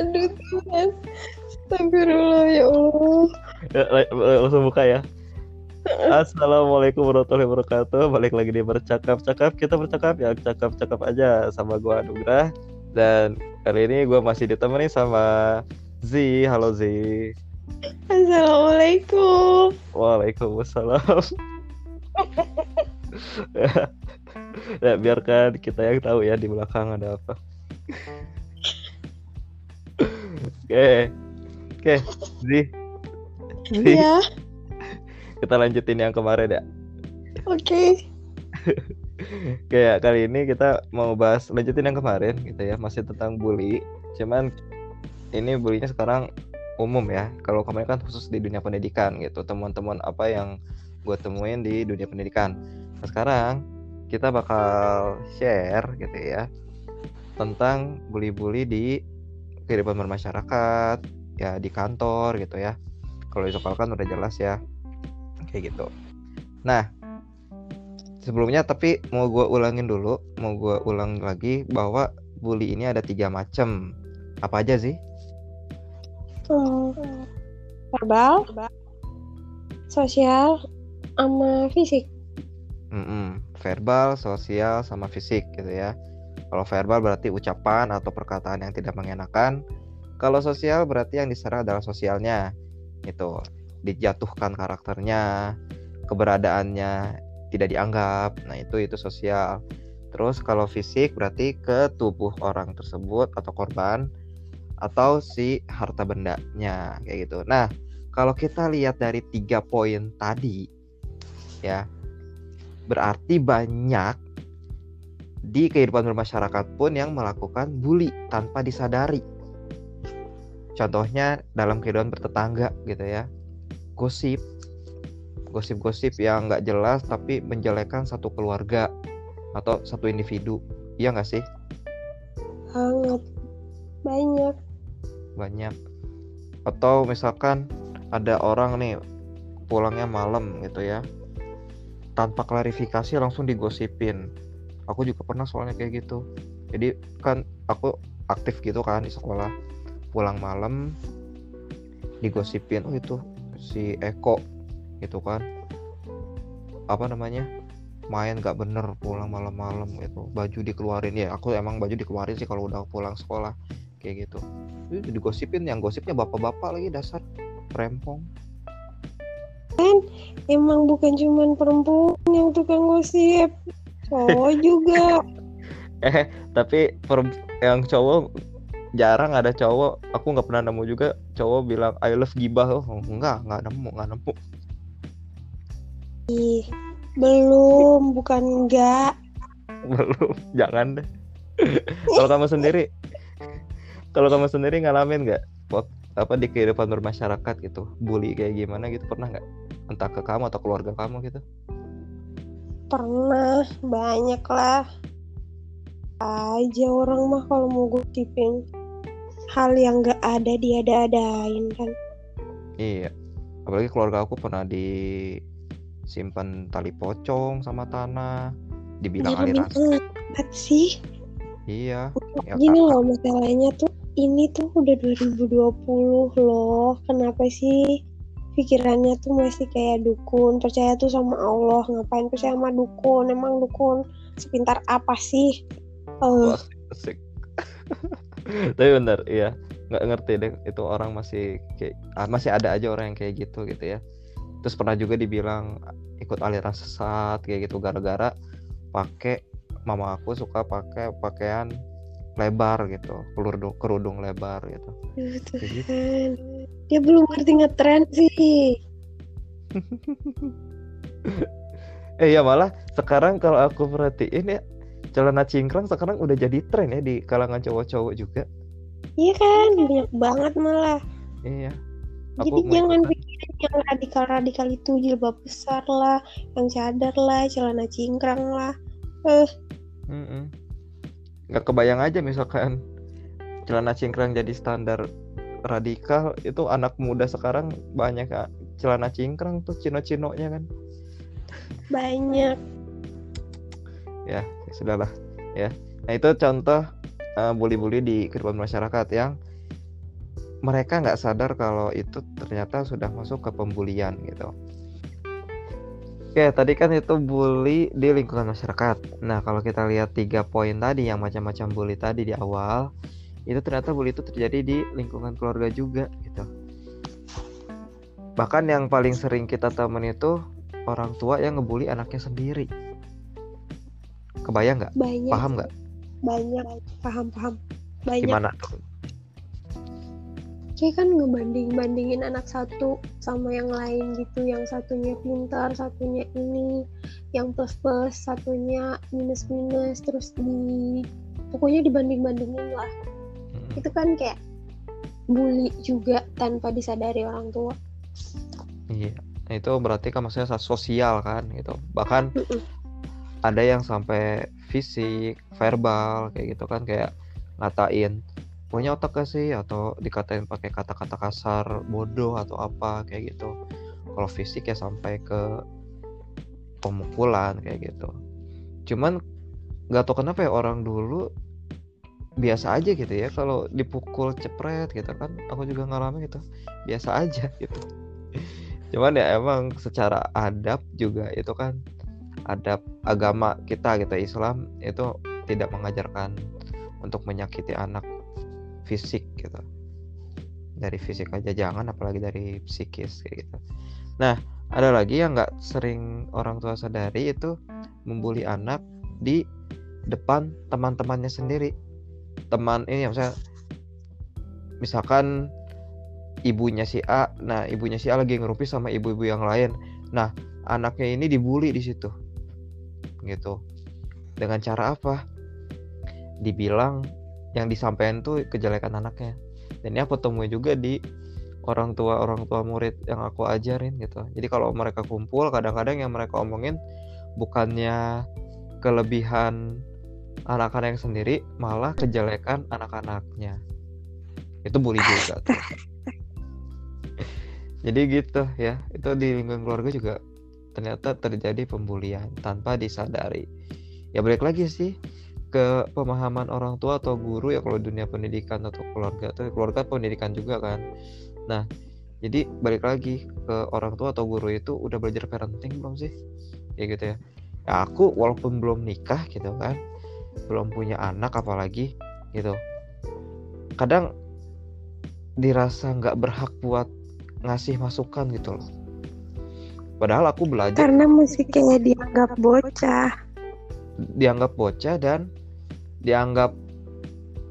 Aduh Tuhan. Astagfirullah ya Allah. Ya, langsung buka ya. Assalamualaikum warahmatullahi wabarakatuh. Balik lagi di bercakap-cakap. Kita bercakap ya cakap-cakap aja sama gua Anugrah. Dan kali ini gua masih ditemani sama Z. Halo Z. Assalamualaikum. Waalaikumsalam. ya, ya biarkan kita yang tahu ya di belakang ada apa. Oke. Oke, Z. Z. Iya. Kita lanjutin yang kemarin ya. Oke. Kayak kali ini kita mau bahas lanjutin yang kemarin gitu ya, masih tentang bully. Cuman ini bullynya sekarang umum ya. Kalau kemarin kan khusus di dunia pendidikan gitu, teman-teman apa yang gue temuin di dunia pendidikan. Nah, sekarang kita bakal share gitu ya tentang bully-bully di kehidupan bermasyarakat, ya di kantor gitu ya. Kalau di sekolah kan udah jelas ya, kayak gitu. Nah, sebelumnya tapi mau gue ulangin dulu, mau gue ulang lagi bahwa bully ini ada tiga macam. Apa aja sih? Hmm. Verbal, sosial, sama fisik. Mm-mm. Verbal, sosial, sama fisik gitu ya. Kalau verbal berarti ucapan atau perkataan yang tidak mengenakan. Kalau sosial berarti yang diserang adalah sosialnya. Itu dijatuhkan karakternya, keberadaannya tidak dianggap. Nah, itu itu sosial. Terus kalau fisik berarti ke tubuh orang tersebut atau korban atau si harta bendanya kayak gitu. Nah, kalau kita lihat dari tiga poin tadi ya berarti banyak di kehidupan bermasyarakat pun yang melakukan bully tanpa disadari. Contohnya dalam kehidupan bertetangga gitu ya. Gosip. Gosip-gosip yang nggak jelas tapi menjelekkan satu keluarga atau satu individu. Iya nggak sih? Banget. Banyak. Banyak. Atau misalkan ada orang nih pulangnya malam gitu ya. Tanpa klarifikasi langsung digosipin aku juga pernah soalnya kayak gitu. Jadi kan aku aktif gitu kan di sekolah. Pulang malam digosipin oh itu si Eko gitu kan. Apa namanya? Main gak bener pulang malam-malam gitu. Baju dikeluarin. Ya aku emang baju dikeluarin sih kalau udah pulang sekolah kayak gitu. Itu digosipin yang gosipnya bapak-bapak lagi dasar rempong kan emang bukan cuman perempuan yang tukang gosip cowok juga. Eh tapi per yang cowok jarang ada cowok. Aku nggak pernah nemu juga cowok bilang I love gibah. Oh enggak nggak nemu nggak nemu. Ih belum bukan enggak belum jangan deh. Kalau kamu sendiri kalau kamu sendiri ngalamin nggak apa di kehidupan bermasyarakat gitu? Bully kayak gimana gitu pernah nggak? Entah ke kamu atau keluarga kamu gitu pernah banyak lah. Aja orang mah kalau mau gosipin hal yang gak ada dia ada-adain kan. Iya apalagi keluarga aku pernah disimpan tali pocong sama tanah dibilang aliran sih. Iya ya, gini kakak. loh masalahnya tuh ini tuh udah 2020 loh. Kenapa sih pikirannya tuh masih kayak dukun percaya tuh sama Allah ngapain percaya sama dukun? Emang dukun sepintar apa sih? Uh. asik. Tapi bener iya. Nggak ngerti deh itu orang masih kayak ah, masih ada aja orang yang kayak gitu gitu ya. Terus pernah juga dibilang ikut aliran sesat kayak gitu gara-gara pakai mama aku suka pakai pakaian lebar gitu kerudung kerudung lebar gitu. gitu. Dia belum ngerti ngetren sih. eh ya malah sekarang kalau aku perhatiin ya celana cingkrang sekarang udah jadi tren ya di kalangan cowok-cowok juga. Iya kan banyak banget malah. Iya. Jadi jangan pikirin yang radikal-radikal itu jilbab besar lah, yang cadar lah, celana cingkrang lah. Eh. Uh. Mm -mm nggak kebayang aja misalkan celana cingkrang jadi standar radikal itu anak muda sekarang banyak kak celana cingkrang tuh cino-cinonya kan. Banyak. Ya, ya sudahlah ya. Nah itu contoh uh, bully-bully di kehidupan masyarakat yang mereka nggak sadar kalau itu ternyata sudah masuk ke pembulian gitu. Oke, tadi kan itu bully di lingkungan masyarakat. Nah, kalau kita lihat tiga poin tadi yang macam-macam bully tadi di awal, itu ternyata bully itu terjadi di lingkungan keluarga juga gitu. Bahkan yang paling sering kita temen itu orang tua yang ngebully anaknya sendiri. Kebayang nggak? Paham nggak? Banyak, paham paham. Banyak. Gimana tuh? Kayak kan ngebanding-bandingin anak satu sama yang lain gitu. Yang satunya pintar satunya ini. Yang plus plus satunya minus minus terus di pokoknya dibanding-bandingin lah. Hmm. itu kan kayak bully juga tanpa disadari orang tua. Iya. Itu berarti kan maksudnya sosial kan gitu. Bahkan mm -mm. ada yang sampai fisik verbal kayak gitu kan kayak ngatain punya otak gak sih atau dikatain pakai kata-kata kasar bodoh atau apa kayak gitu. Kalau fisik ya sampai ke pemukulan kayak gitu. Cuman nggak tau kenapa ya orang dulu biasa aja gitu ya kalau dipukul cepret gitu kan aku juga ngalamin gitu. Biasa aja gitu. Cuman ya emang secara adab juga itu kan adab agama kita gitu Islam itu tidak mengajarkan untuk menyakiti anak fisik gitu. Dari fisik aja jangan apalagi dari psikis kayak gitu. Nah ada lagi yang nggak sering orang tua sadari itu membuli anak di depan teman-temannya sendiri. Teman ini yang saya misalkan ibunya si A nah ibunya si A lagi ngerumpi sama ibu-ibu yang lain. Nah anaknya ini dibully di situ gitu. Dengan cara apa? Dibilang yang disampaikan tuh kejelekan anaknya. Dan ini aku temui juga di orang tua orang tua murid yang aku ajarin gitu. Jadi kalau mereka kumpul kadang-kadang yang mereka omongin bukannya kelebihan anak-anak yang sendiri malah kejelekan anak-anaknya. Itu bully juga tuh. jadi gitu ya itu di lingkungan keluarga juga ternyata terjadi pembulian tanpa disadari. Ya balik lagi sih ke pemahaman orang tua atau guru ya kalau dunia pendidikan atau keluarga atau keluarga pendidikan juga kan. Nah jadi balik lagi ke orang tua atau guru itu udah belajar parenting belum sih? Ya gitu ya. Ya aku walaupun belum nikah gitu kan belum punya anak apalagi gitu kadang dirasa nggak berhak buat ngasih masukan gitu loh. Padahal aku belajar karena masih kayak dianggap bocah. Dianggap bocah dan dianggap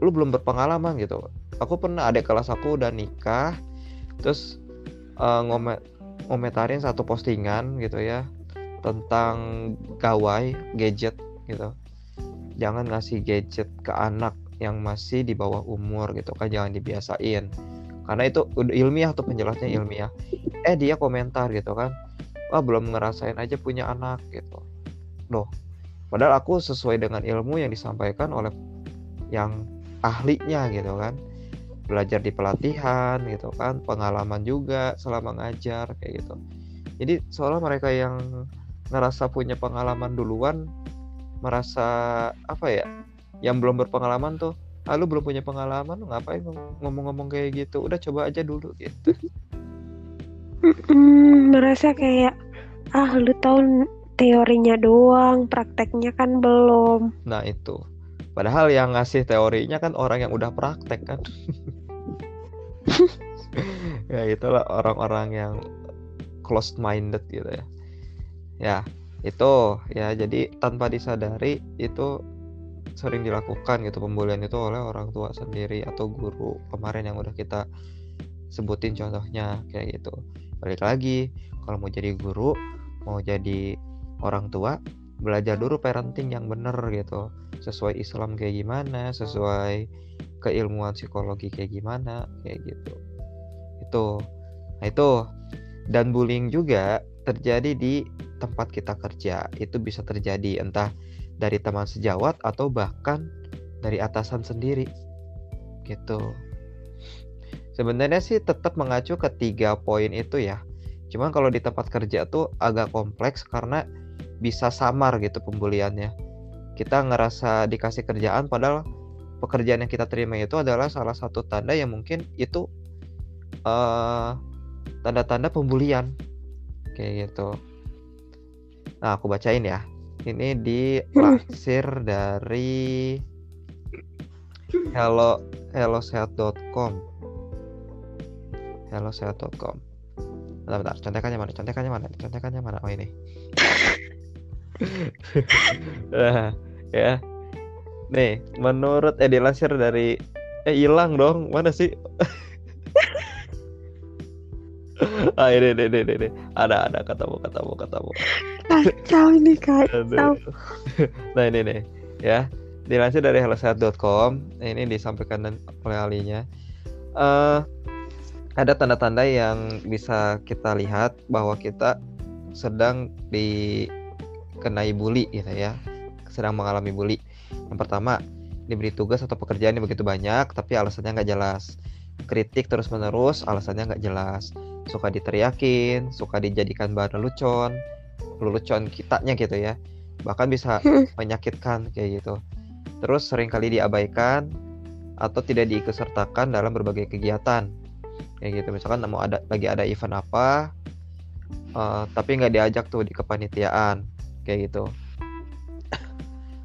lu belum berpengalaman gitu. Aku pernah adik kelas aku udah nikah terus uh, ngome ngomentarin satu postingan gitu ya tentang gawai gadget gitu. Jangan ngasih gadget ke anak yang masih di bawah umur gitu kan jangan dibiasain. Karena itu ilmiah tuh penjelasnya ilmiah. Eh dia komentar gitu kan wah belum ngerasain aja punya anak gitu. Loh Padahal aku sesuai dengan ilmu yang disampaikan oleh yang ahlinya gitu kan. Belajar di pelatihan gitu kan, pengalaman juga selama ngajar kayak gitu. Jadi seolah mereka yang ngerasa punya pengalaman duluan merasa apa ya? Yang belum berpengalaman tuh ah lu belum punya pengalaman ngapain ngomong-ngomong kayak gitu udah coba aja dulu gitu merasa kayak ah lu tahu teorinya doang, prakteknya kan belum. Nah itu. Padahal yang ngasih teorinya kan orang yang udah praktek kan. ya itulah orang-orang yang closed minded gitu ya. Ya, itu ya jadi tanpa disadari itu sering dilakukan gitu pembulian itu oleh orang tua sendiri atau guru kemarin yang udah kita sebutin contohnya kayak gitu. Balik lagi, kalau mau jadi guru, mau jadi orang tua belajar dulu parenting yang bener gitu. Sesuai Islam kayak gimana sesuai keilmuan psikologi kayak gimana kayak gitu. Itu. Nah itu. Dan bullying juga terjadi di tempat kita kerja. Itu bisa terjadi entah dari teman sejawat atau bahkan dari atasan sendiri. Gitu. Sebenarnya sih tetap mengacu ke tiga poin itu ya. Cuman kalau di tempat kerja tuh agak kompleks karena bisa samar gitu pembuliannya kita ngerasa dikasih kerjaan padahal pekerjaan yang kita terima itu adalah salah satu tanda yang mungkin itu uh, tanda-tanda pembulian kayak gitu. Nah, aku bacain ya. Ini dilansir dari hello hellosehat.com. hellosehat.com. Bentar, bentar. Contekannya mana? Contekannya mana? Contekannya mana? Oh ini. nah, ya. Nih, menurut eh dilansir dari eh hilang dong. Mana sih? ah ini ini ini ini ada ada. Ketemu ketemu ketemu. Kacau ini kacau nah ini nih ya dilansir dari hellosehat.com ini disampaikan oleh alinya uh, ada tanda-tanda yang bisa kita lihat bahwa kita sedang dikenai bully gitu ya. Sedang mengalami bully. Yang pertama diberi tugas atau pekerjaan yang begitu banyak tapi alasannya nggak jelas. Kritik terus menerus alasannya nggak jelas. Suka diteriakin suka dijadikan bahan lelucon lelucon kitanya gitu ya. Bahkan bisa menyakitkan kayak gitu. Terus sering kali diabaikan atau tidak diikutsertakan dalam berbagai kegiatan. Kayak gitu misalkan mau ada lagi ada event apa uh, tapi nggak diajak tuh di kepanitiaan kayak gitu.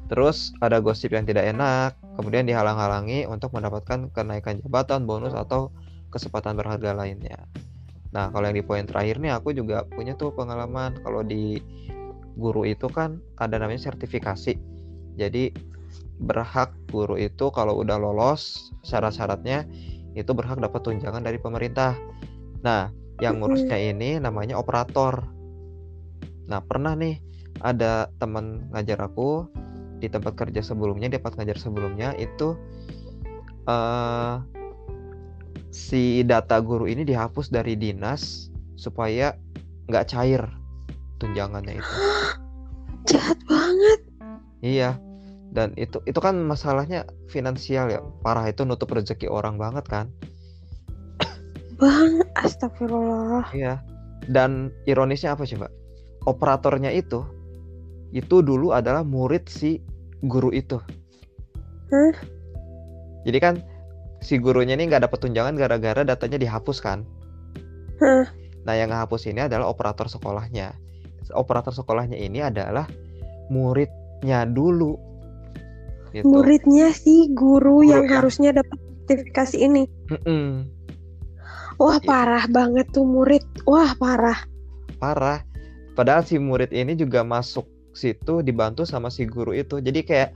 Terus ada gosip yang tidak enak kemudian dihalang-halangi untuk mendapatkan kenaikan jabatan bonus atau kesempatan berharga lainnya. Nah kalau yang di poin terakhir nih aku juga punya tuh pengalaman. Kalau di guru itu kan ada namanya sertifikasi. Jadi berhak guru itu kalau udah lolos syarat-syaratnya itu berhak dapat tunjangan dari pemerintah. Nah, yang ngurusnya ini namanya operator. Nah, pernah nih ada teman ngajar aku di tempat kerja sebelumnya, dapat ngajar sebelumnya itu uh, si data guru ini dihapus dari dinas supaya nggak cair tunjangannya itu. Jahat banget. Iya, dan itu itu kan masalahnya finansial ya parah itu nutup rezeki orang banget kan bang astagfirullah iya dan ironisnya apa coba operatornya itu itu dulu adalah murid si guru itu. Hah? jadi kan si gurunya ini nggak dapat tunjangan gara-gara datanya dihapus kan? Hah? nah yang ngehapus ini adalah operator sekolahnya. Operator sekolahnya ini adalah muridnya dulu. Gitu. muridnya si guru, guru yang, yang harusnya dapat sertifikasi ini. Mm -mm. wah parah banget tuh murid. Wah parah. Parah. Padahal si murid ini juga masuk situ dibantu sama si guru itu. Jadi kayak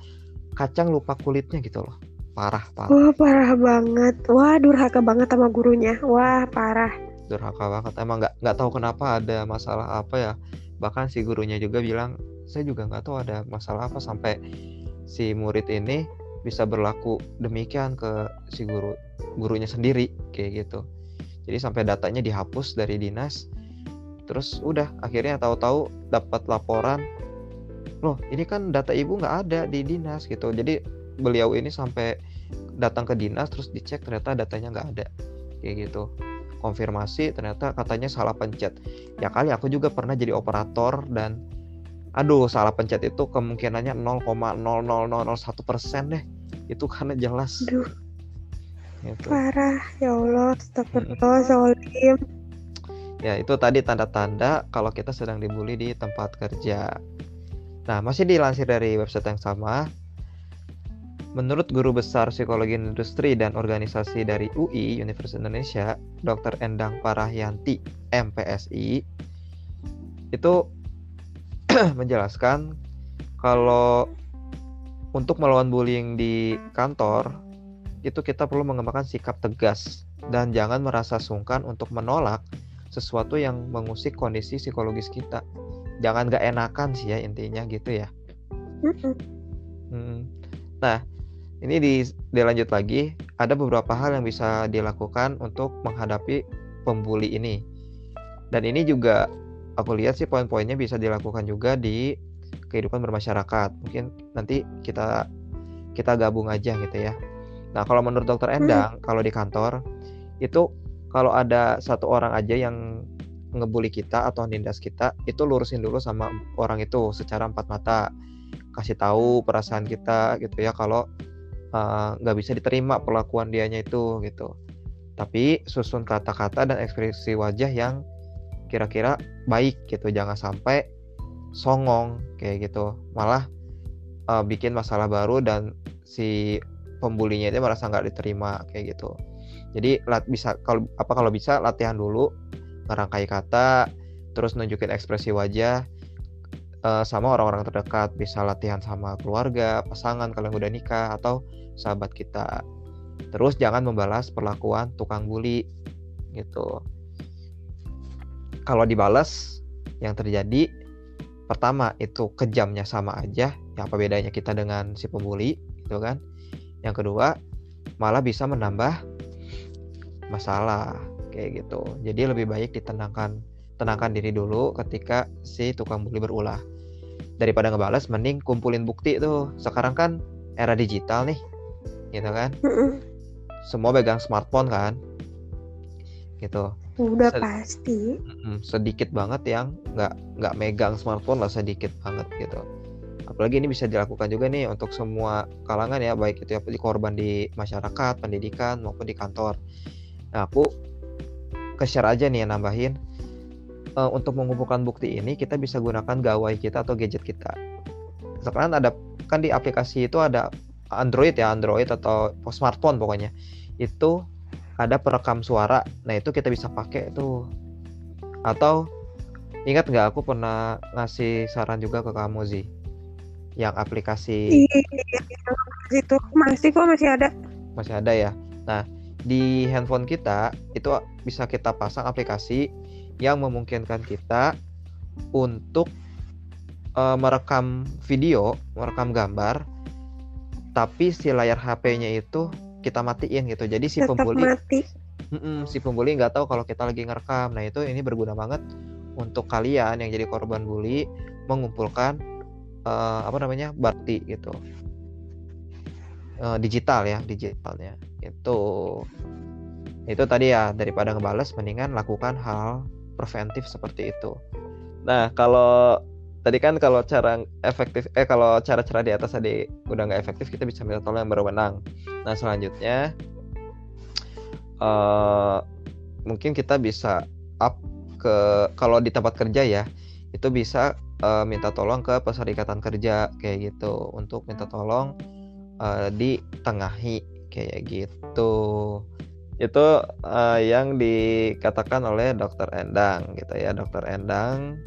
kacang lupa kulitnya gitu loh. Parah parah. Wah parah banget. Wah durhaka banget sama gurunya. Wah parah. Durhaka banget. Emang nggak nggak tahu kenapa ada masalah apa ya. Bahkan si gurunya juga bilang saya juga nggak tahu ada masalah apa sampai si murid ini bisa berlaku demikian ke si guru gurunya sendiri kayak gitu. Jadi sampai datanya dihapus dari dinas. Terus udah akhirnya tahu-tahu dapat laporan loh ini kan data ibu nggak ada di dinas gitu. Jadi beliau ini sampai datang ke dinas terus dicek ternyata datanya nggak ada. Kayak gitu. Konfirmasi ternyata katanya salah pencet. Ya kali aku juga pernah jadi operator dan aduh salah pencet itu kemungkinannya 0,00001 persen deh. Itu karena jelas. Aduh. Gitu. parah. Ya Allah astagfirullahaladzim ya itu tadi tanda-tanda kalau kita sedang dibully di tempat kerja nah masih dilansir dari website yang sama Menurut Guru Besar Psikologi Industri dan Organisasi dari UI Universitas Indonesia, Dr. Endang Parahyanti, MPSI, itu menjelaskan kalau untuk melawan bullying di kantor itu kita perlu mengembangkan sikap tegas dan jangan merasa sungkan untuk menolak sesuatu yang mengusik kondisi psikologis kita. Jangan gak enakan sih ya intinya gitu ya. Hmm. Nah, ini di, dilanjut lagi. Ada beberapa hal yang bisa dilakukan untuk menghadapi pembuli ini. Dan ini juga aku lihat sih poin-poinnya bisa dilakukan juga di kehidupan bermasyarakat. Mungkin nanti kita kita gabung aja gitu ya. Nah, kalau menurut Dokter hmm. Endang, hmm. kalau di kantor itu kalau ada satu orang aja yang ngebully kita atau nindas kita, itu lurusin dulu sama orang itu secara empat mata. Kasih tahu perasaan kita gitu ya kalau eh, nggak uh, bisa diterima perlakuan dianya itu gitu. Tapi susun kata-kata dan ekspresi wajah yang kira-kira baik gitu jangan sampai songong kayak gitu. Malah uh, bikin masalah baru dan si pembulinya itu merasa nggak diterima kayak gitu. Jadi lat bisa kalau apa kalau bisa latihan dulu ngerangkai kata terus nunjukin ekspresi wajah uh, sama orang-orang terdekat bisa latihan sama keluarga pasangan kalau udah nikah atau sahabat kita. Terus jangan membalas perlakuan tukang bully gitu. Kalau dibalas yang terjadi pertama itu kejamnya sama aja ya apa bedanya kita dengan si pembuli gitu kan. Yang kedua malah bisa menambah masalah kayak gitu. Jadi lebih baik ditenangkan tenangkan diri dulu ketika si tukang bully berulah. Daripada ngebales mending kumpulin bukti tuh. Sekarang kan era digital nih gitu kan? Semua pegang smartphone kan? Gitu. Udah Sed pasti. Sedikit banget yang nggak nggak megang smartphone lah sedikit banget gitu. Apalagi ini bisa dilakukan juga nih untuk semua kalangan ya baik itu ya di korban di masyarakat pendidikan maupun di kantor. Nah aku ke share aja nih yang nambahin uh, untuk mengumpulkan bukti ini kita bisa gunakan gawai kita atau gadget kita. Sekarang ada kan di aplikasi itu ada Android ya Android atau smartphone pokoknya itu ada perekam suara. Nah itu kita bisa pakai tuh. Atau ingat nggak aku pernah ngasih saran juga ke kamu sih yang aplikasi iya, itu masih kok masih ada masih ada ya nah di handphone kita itu bisa kita pasang aplikasi yang memungkinkan kita untuk uh, merekam video, merekam gambar, tapi si layar HP-nya itu kita matiin gitu. Jadi si Tetap pembuli mati. Mm-mm, si pembuli nggak tahu kalau kita lagi ngerekam. Nah itu ini berguna banget untuk kalian yang jadi korban bully mengumpulkan uh, apa namanya bakti gitu. Uh, digital ya, digitalnya. Itu itu tadi ya daripada ngebales mendingan lakukan hal preventif seperti itu. Nah, kalau tadi kan kalau cara efektif eh kalau cara-cara di atas tadi udah nggak efektif kita bisa minta tolong yang berwenang. Nah, selanjutnya uh, mungkin kita bisa up ke kalau di tempat kerja ya itu bisa uh, minta tolong ke perserikatan kerja kayak gitu untuk minta tolong uh, ditengahi kayak gitu itu uh, yang dikatakan oleh Dokter Endang gitu ya Dokter Endang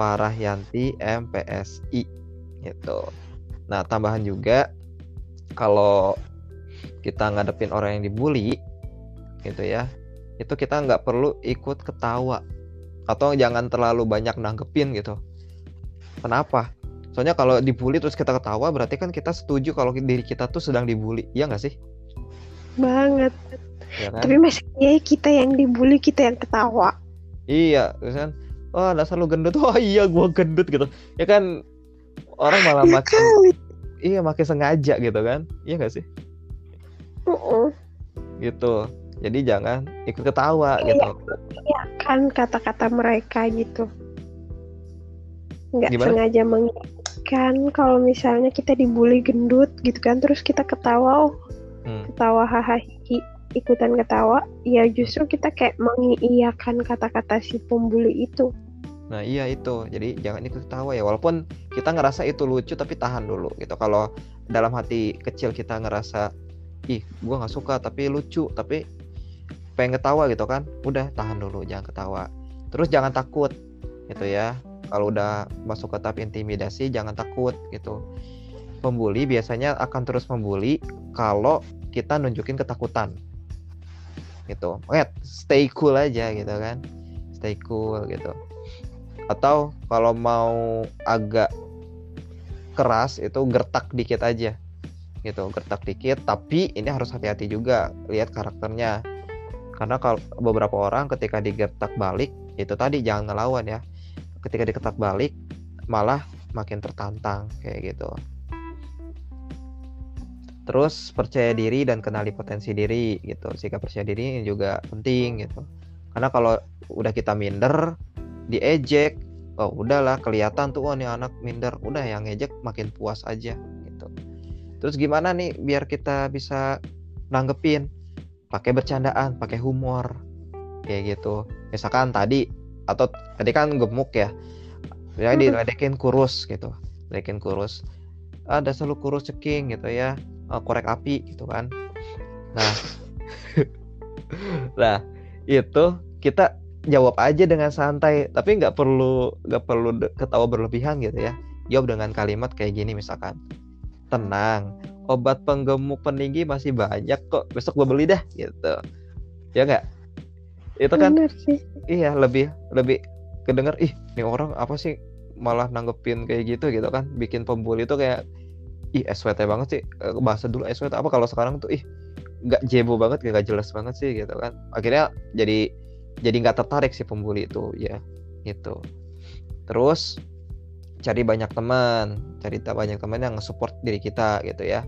Parahyanti MPSI gitu. Nah tambahan juga kalau kita ngadepin orang yang dibully gitu ya itu kita nggak perlu ikut ketawa atau jangan terlalu banyak nanggepin gitu. Kenapa? Soalnya kalau dibully terus kita ketawa berarti kan kita setuju kalau diri kita tuh sedang dibully, iya nggak sih? Banget. Ya kan? tapi masih ya kita yang dibully kita yang ketawa. Iya terus kan? Oh dasar lu gendut. Oh iya gua gendut gitu. Ya kan orang malah ya makin iya makin sengaja gitu kan? Iya gak sih? Uh -uh. gitu. Jadi jangan ikut ketawa iya, gitu. iya kan kata-kata mereka gitu. Nggak Gimana? sengaja mengingatkan kalau misalnya kita dibully gendut gitu kan terus kita ketawa oh hmm. ketawa hahaha ikutan ketawa ya justru kita kayak mengiyakan kata-kata si pembuli itu. Nah iya itu. Jadi jangan ikut ketawa ya. Walaupun kita ngerasa itu lucu tapi tahan dulu gitu. Kalau dalam hati kecil kita ngerasa ih gua nggak suka tapi lucu tapi pengen ketawa gitu kan udah tahan dulu jangan ketawa. Terus jangan takut gitu ya kalau udah masuk ke tahap intimidasi jangan takut gitu. Pembuli biasanya akan terus membuli kalau kita nunjukin ketakutan. Gitu. Oke, stay cool aja gitu kan. Stay cool gitu. Atau kalau mau agak keras itu gertak dikit aja. Gitu gertak dikit tapi ini harus hati-hati juga lihat karakternya. Karena kalau beberapa orang ketika digertak balik itu tadi jangan ngelawan ya ketika diketak balik malah makin tertantang kayak gitu. Terus percaya diri dan kenali potensi diri gitu. Sikap percaya diri juga penting gitu. Karena kalau udah kita minder diejek oh udahlah kelihatan tuh oh nih anak minder. Udah yang ngejek makin puas aja gitu. Terus gimana nih biar kita bisa nanggepin? Pakai bercandaan pakai humor kayak gitu. Misalkan tadi atau tadi kan gemuk ya. Ya diledekin kurus gitu. Ledekin kurus. Ada selalu kurus ceking gitu ya. Uh, korek api gitu kan. Nah. Nah itu kita jawab aja dengan santai. Tapi nggak perlu nggak perlu ketawa berlebihan gitu ya. Jawab dengan kalimat kayak gini misalkan. Tenang obat penggemuk peninggi masih banyak kok. Besok gue beli dah gitu. Ya nggak itu kan sih. iya lebih lebih kedenger ih ini orang apa sih malah nanggepin kayak gitu gitu kan. Bikin pembuli itu kayak ih SWT banget sih eh, bahasa dulu SWT apa kalau sekarang tuh ih nggak jebo banget nggak jelas banget sih gitu kan. Akhirnya jadi jadi nggak tertarik si pembuli itu ya itu terus cari banyak teman cari banyak teman yang support diri kita gitu ya.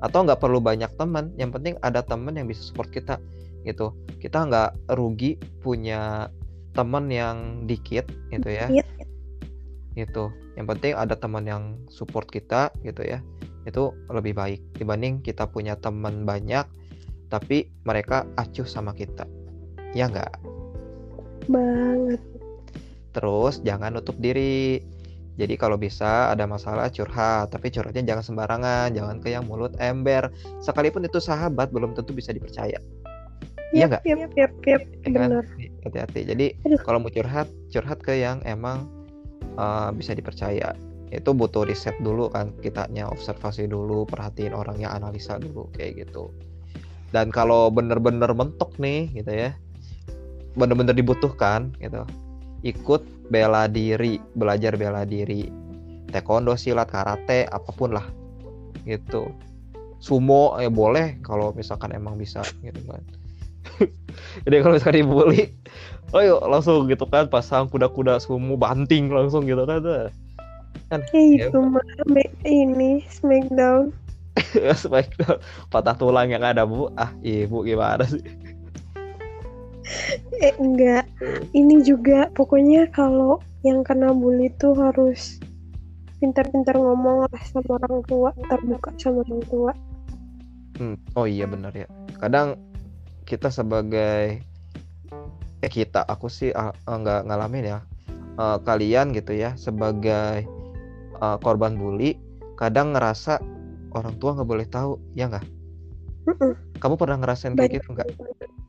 Atau nggak perlu banyak teman yang penting ada teman yang bisa support kita gitu. Kita nggak rugi punya teman yang dikit gitu ya. Itu yang penting ada teman yang support kita gitu ya. Itu lebih baik dibanding kita punya teman banyak tapi mereka acuh sama kita. Ya nggak? Banget. Terus jangan nutup diri. Jadi kalau bisa ada masalah curhat. Tapi curhatnya jangan sembarangan jangan ke yang mulut ember. Sekalipun itu sahabat belum tentu bisa dipercaya Iya nggak? Yep, yep, yep, Ya kan? Hati-hati. Jadi kalau mau curhat, curhat ke yang emang uh, bisa dipercaya. Itu butuh riset dulu kan, kitanya observasi dulu, perhatiin orangnya, analisa dulu kayak gitu. Dan kalau bener-bener mentok nih, gitu ya, bener-bener dibutuhkan gitu ikut bela diri belajar bela diri taekwondo silat karate apa pun lah gitu sumo ya boleh kalau misalkan emang bisa gitu kan jadi kalau misalkan dibully oh yuk langsung gitu kan pasang kuda-kuda sumo banting langsung gitu kan kan ya, itu mah ini smackdown. Smackdown. Patah tulang yang ada bu. Ah ibu gimana sih? Eh enggak. Ini juga pokoknya kalau yang kena bully tuh harus pintar-pintar ngomong lah sama orang tua terbuka sama orang tua. Hmm, oh iya benar ya. Kadang kita sebagai eh kita aku sih uh, nggak ngalamin ya. Uh, kalian gitu ya sebagai uh, korban bully kadang ngerasa orang tua nggak boleh tahu ya nggak? Kamu pernah ngerasain kayak gitu nggak?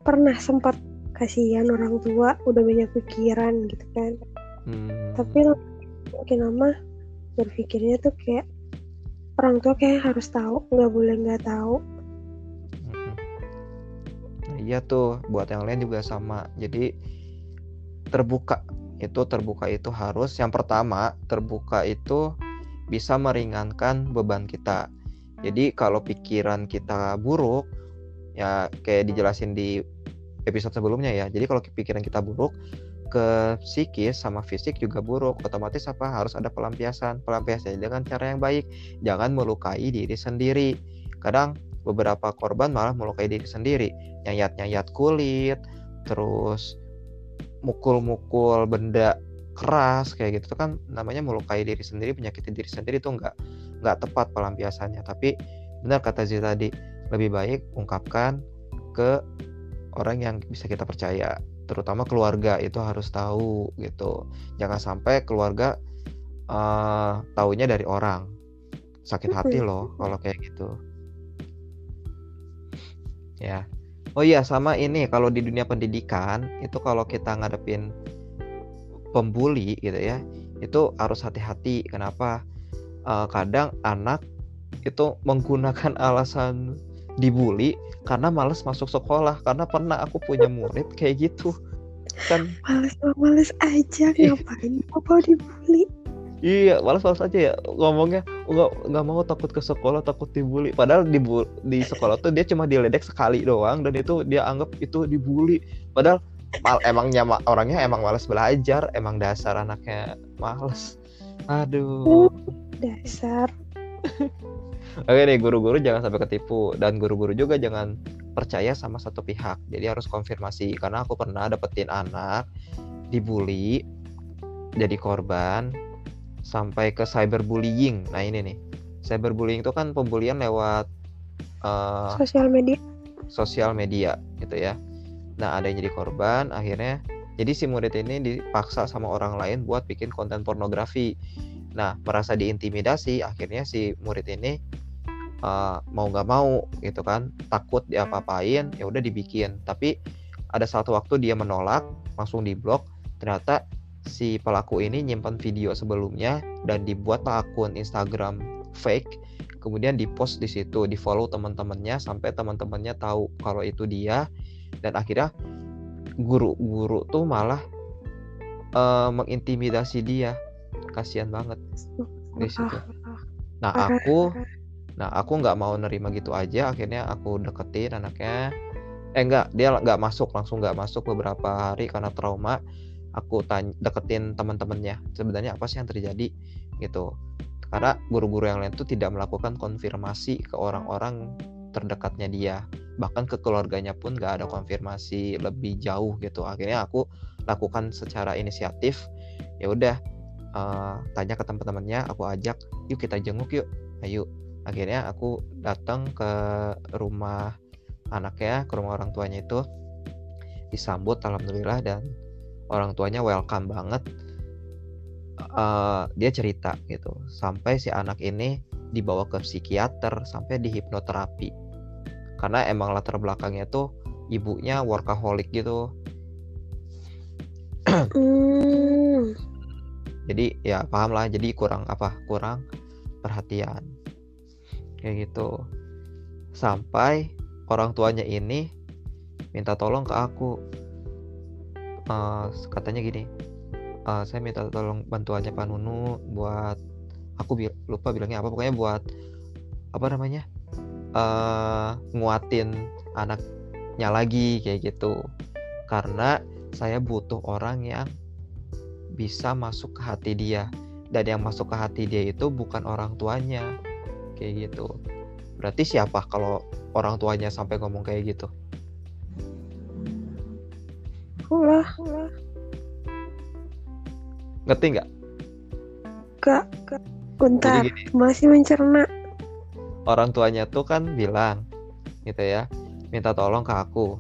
Pernah sempat kasihan orang tua udah banyak pikiran gitu kan. Hmm. tapi makin lama berpikirnya tuh kayak orang tua kayak harus tahu nggak boleh nggak tahu. Nah, iya tuh buat yang lain juga sama jadi terbuka itu terbuka itu harus yang pertama terbuka itu bisa meringankan beban kita jadi kalau pikiran kita buruk ya kayak dijelasin di episode sebelumnya ya. Jadi kalau pikiran kita buruk, ke psikis sama fisik juga buruk. Otomatis apa? Harus ada pelampiasan. Pelampiasan dengan cara yang baik. Jangan melukai diri sendiri. Kadang beberapa korban malah melukai diri sendiri. Nyayat-nyayat kulit, terus mukul-mukul benda keras kayak gitu itu kan namanya melukai diri sendiri menyakiti diri sendiri itu nggak nggak tepat pelampiasannya. Tapi benar kata Zita tadi lebih baik ungkapkan ke orang yang bisa kita percaya. Terutama keluarga itu harus tahu gitu. Jangan sampai keluarga uh, taunya dari orang. Sakit hati loh kalau kayak gitu ya. Oh iya sama ini kalau di dunia pendidikan itu kalau kita ngadepin pembuli gitu ya itu harus hati-hati. Kenapa? Uh, kadang anak itu menggunakan alasan dibully karena males masuk sekolah karena pernah aku punya murid kayak gitu. Kan males males aja ngapain? Apa dibully iya males aja ya ngomongnya. Nggak nggak mau takut ke sekolah takut dibully. Padahal di di sekolah tuh dia cuma diledek sekali doang dan itu dia anggap itu dibully. Padahal mal emangnya orangnya emang males belajar emang dasar anaknya males. Aduh. Dasar. Oke nih guru-guru jangan sampai ketipu. Dan guru-guru juga jangan percaya sama satu pihak. Jadi harus konfirmasi. Karena aku pernah dapetin anak dibully jadi korban sampai ke cyberbullying. Nah ini nih. Cyberbullying itu kan pembulian lewat uh, sosial media. sosial media gitu ya. Nah ada yang jadi korban akhirnya jadi si murid ini dipaksa sama orang lain buat bikin konten pornografi. Nah merasa diintimidasi akhirnya si murid ini uh, mau nggak mau gitu kan takut diapa-apain ya udah dibikin. Tapi ada satu waktu dia menolak langsung diblok ternyata si pelaku ini nyimpan video sebelumnya dan dibuat akun Instagram fake. Kemudian dipost di situ di follow teman-temannya sampai teman-temannya tahu kalau itu dia. Dan akhirnya guru-guru tuh malah uh, mengintimidasi dia. Kasihan banget. Di situ. Nah aku nah aku nggak mau nerima gitu aja. Akhirnya aku deketin anaknya. Eh enggak dia nggak masuk langsung nggak masuk beberapa hari karena trauma aku tanya deketin teman-temannya sebenarnya apa sih yang terjadi? Gitu. Karena guru-guru yang lain tuh tidak melakukan konfirmasi ke orang-orang terdekatnya dia. Bahkan ke keluarganya pun gak ada konfirmasi lebih jauh gitu. Akhirnya aku lakukan secara inisiatif ya udah uh, tanya ke teman-temannya aku ajak yuk kita jenguk yuk ayo. Akhirnya aku datang ke rumah anaknya ke rumah orang tuanya itu disambut alhamdulillah dan orang tuanya welcome banget. Uh, dia cerita gitu sampai si anak ini dibawa ke psikiater sampai di hipnoterapi karena emang latar belakangnya tuh ibunya workaholic gitu. Hmm. jadi ya paham lah. Jadi kurang apa? Kurang perhatian. Kayak gitu. Sampai orang tuanya ini minta tolong ke aku uh, katanya gini uh, saya minta tolong bantuannya Pak Nunu buat aku bi lupa bilangnya apa pokoknya buat apa namanya uh, nguatin anaknya lagi kayak gitu. Karena saya butuh orang yang bisa masuk ke hati dia. Dan yang masuk ke hati dia itu bukan orang tuanya kayak gitu. Berarti siapa kalau orang tuanya sampai ngomong kayak gitu lah ngerti nggak Gak, gak. Bentar, masih mencerna. Orang tuanya tuh kan bilang, gitu ya, minta tolong ke aku,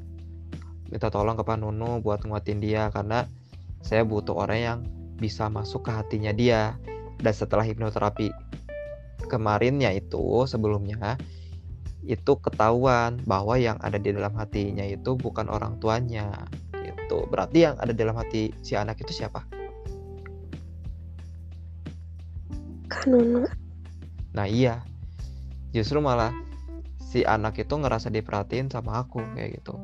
minta tolong ke Pak Nunu buat nguatin dia karena saya butuh orang yang bisa masuk ke hatinya dia. Dan setelah hipnoterapi kemarinnya itu sebelumnya itu ketahuan bahwa yang ada di dalam hatinya itu bukan orang tuanya gitu. Berarti yang ada dalam hati si anak itu siapa? Kanunu. Nah iya, justru malah si anak itu ngerasa diperhatiin sama aku kayak gitu.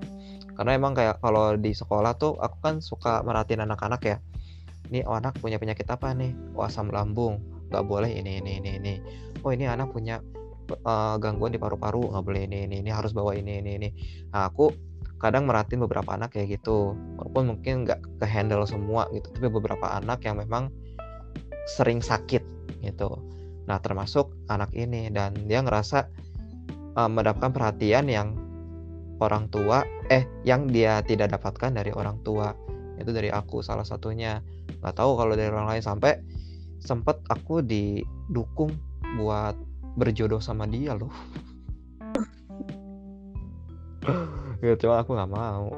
Karena emang kayak kalau di sekolah tuh aku kan suka merhatiin anak-anak ya. Ini oh, anak punya penyakit apa nih? Oh asam lambung, nggak boleh ini ini ini ini. Oh ini anak punya uh, gangguan di paru-paru, nggak boleh ini ini ini harus bawa ini ini ini. Nah aku kadang merhatiin beberapa anak kayak gitu, walaupun mungkin nggak ke handle semua gitu, tapi beberapa anak yang memang sering sakit gitu. Nah, termasuk anak ini dan dia ngerasa uh, mendapatkan perhatian yang orang tua eh yang dia tidak dapatkan dari orang tua. Itu dari aku salah satunya. Nggak tahu kalau dari orang lain sampai sempet aku didukung buat berjodoh sama dia loh. ya, cuma aku nggak mau.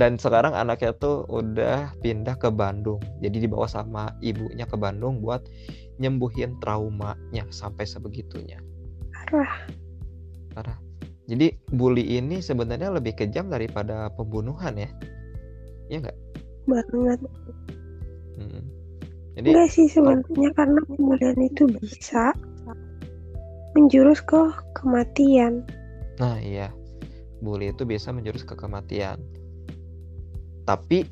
dan sekarang anaknya tuh udah pindah ke Bandung. Jadi dibawa sama ibunya ke Bandung buat nyembuhin traumanya sampai sebegitunya. Parah. Parah. Jadi bully ini sebenarnya lebih kejam daripada pembunuhan ya? Ya nggak? Banget. Hmm. jadi enggak sih sebenarnya karena pembunuhan itu bisa menjurus ke kematian. Nah iya bully itu bisa menjurus ke kematian. Tapi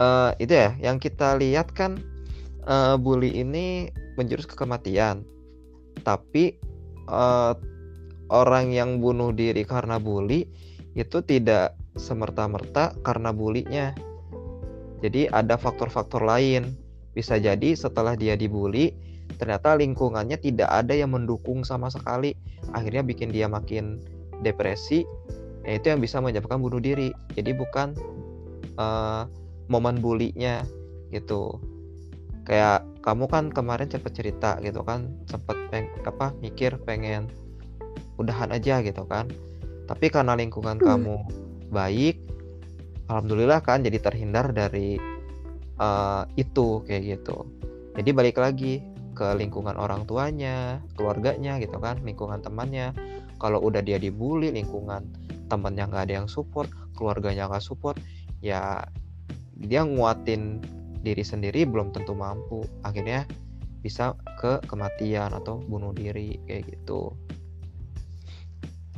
uh, itu ya yang kita lihat kan uh, bully ini menjurus ke kematian. Tapi uh, orang yang bunuh diri karena bully itu tidak semerta-merta karena bulinya. Jadi ada faktor-faktor lain. Bisa jadi setelah dia dibully ternyata lingkungannya tidak ada yang mendukung sama sekali. Akhirnya bikin dia makin depresi ya itu yang bisa menyebabkan bunuh diri. Jadi bukan uh, momen bulinya gitu. Kayak kamu kan kemarin cepet cerita gitu kan sempet peng apa mikir pengen udahan aja gitu kan. Tapi karena lingkungan Hmm. kamu baik alhamdulillah kan jadi terhindar dari eh, itu kayak gitu. Jadi balik lagi ke lingkungan orang tuanya keluarganya gitu kan lingkungan temannya. Kalau udah dia dibully lingkungan temannya nggak ada yang support keluarganya nggak support ya dia nguatin diri sendiri belum tentu mampu. Akhirnya bisa ke kematian atau bunuh diri kayak gitu.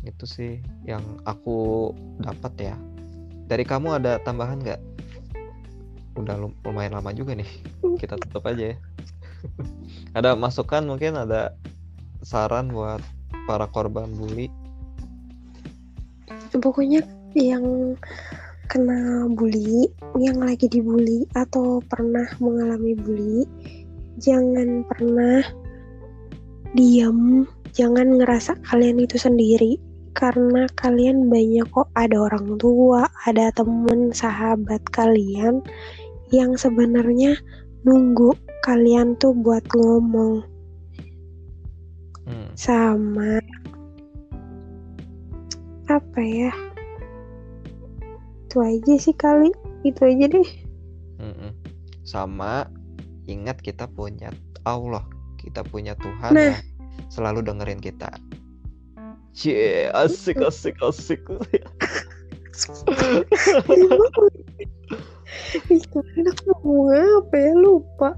Itu sih yang aku dapat ya. Dari kamu ada tambahan nggak? Udah lum- lumayan lama juga nih. Kita tutup aja ya. Ada masukan mungkin ada saran buat para korban bully pokoknya yang kena bully yang lagi dibully atau pernah mengalami bully jangan pernah diam. Jangan ngerasa kalian itu sendiri karena kalian banyak kok. Ada orang tua ada temen sahabat kalian yang sebenarnya nunggu kalian tuh buat ngomong. Hmm, sama apa ya? Itu aja sih kali itu aja deh. Mm-mm. sama ingat kita punya Allah kita punya Tuhan Nah. yang selalu dengerin kita. Cie, asik asik asik. Itu enak ngomong apa ya lupa.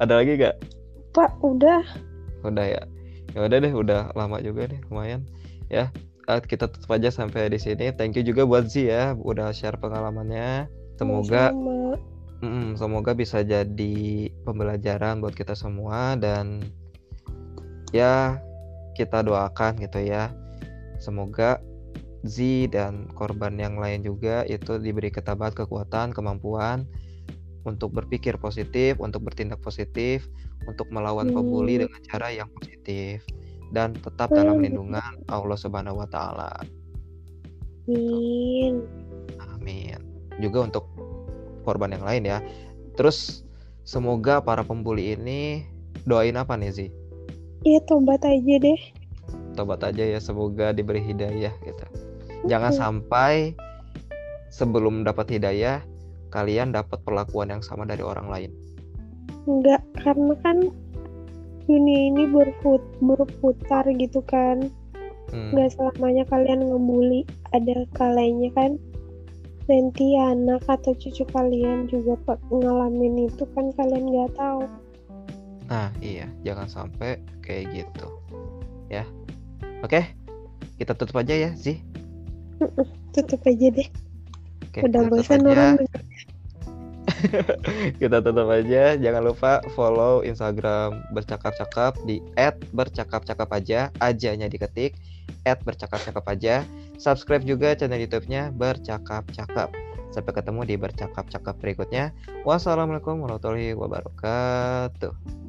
Ada lagi gak? Pak udah. Udah ya. Ya udah deh udah lama juga nih lumayan. Ya Eh, kita tutup aja sampai di sini. Thank you juga buat Zi ya udah share pengalamannya. Semoga sama mm, semoga bisa jadi pembelajaran buat kita semua dan ya kita doakan gitu ya. Semoga Z dan korban yang lain juga itu diberi ketabahan kekuatan kemampuan untuk berpikir positif untuk bertindak positif untuk melawan pembuli Hmm. dengan cara yang positif dan tetap dalam Hmm. lindungan Allah Subhanahu wa taala. Amin. Amin. Juga untuk korban yang lain ya. Terus semoga para pembuli ini doain apa nih Zi? Iya tobat aja deh. Tobat aja ya semoga diberi hidayah gitu. Jangan sampai sebelum dapat hidayah kalian dapat perlakuan yang sama dari orang lain. Enggak, karena kan dunia ini berput berputar gitu kan. Hmm, Enggak selamanya kalian ngebully. Ada kalanya kan nanti anak atau cucu kalian juga ngalamin itu kan kalian nggak tahu. Nah, iya, jangan sampai kayak gitu. Ya. Oke. Kita tutup aja ya, Zi. Tutup aja deh. Oke, Udah bosan orang kita tutup aja. Jangan lupa follow instagram bercakap-cakap di @bercakap-cakap aja. Ajanya diketik @bercakap-cakap aja. Subscribe juga channel youtube-nya bercakap-cakap. Sampai ketemu di bercakap-cakap berikutnya. Wassalamualaikum warahmatullahi wabarakatuh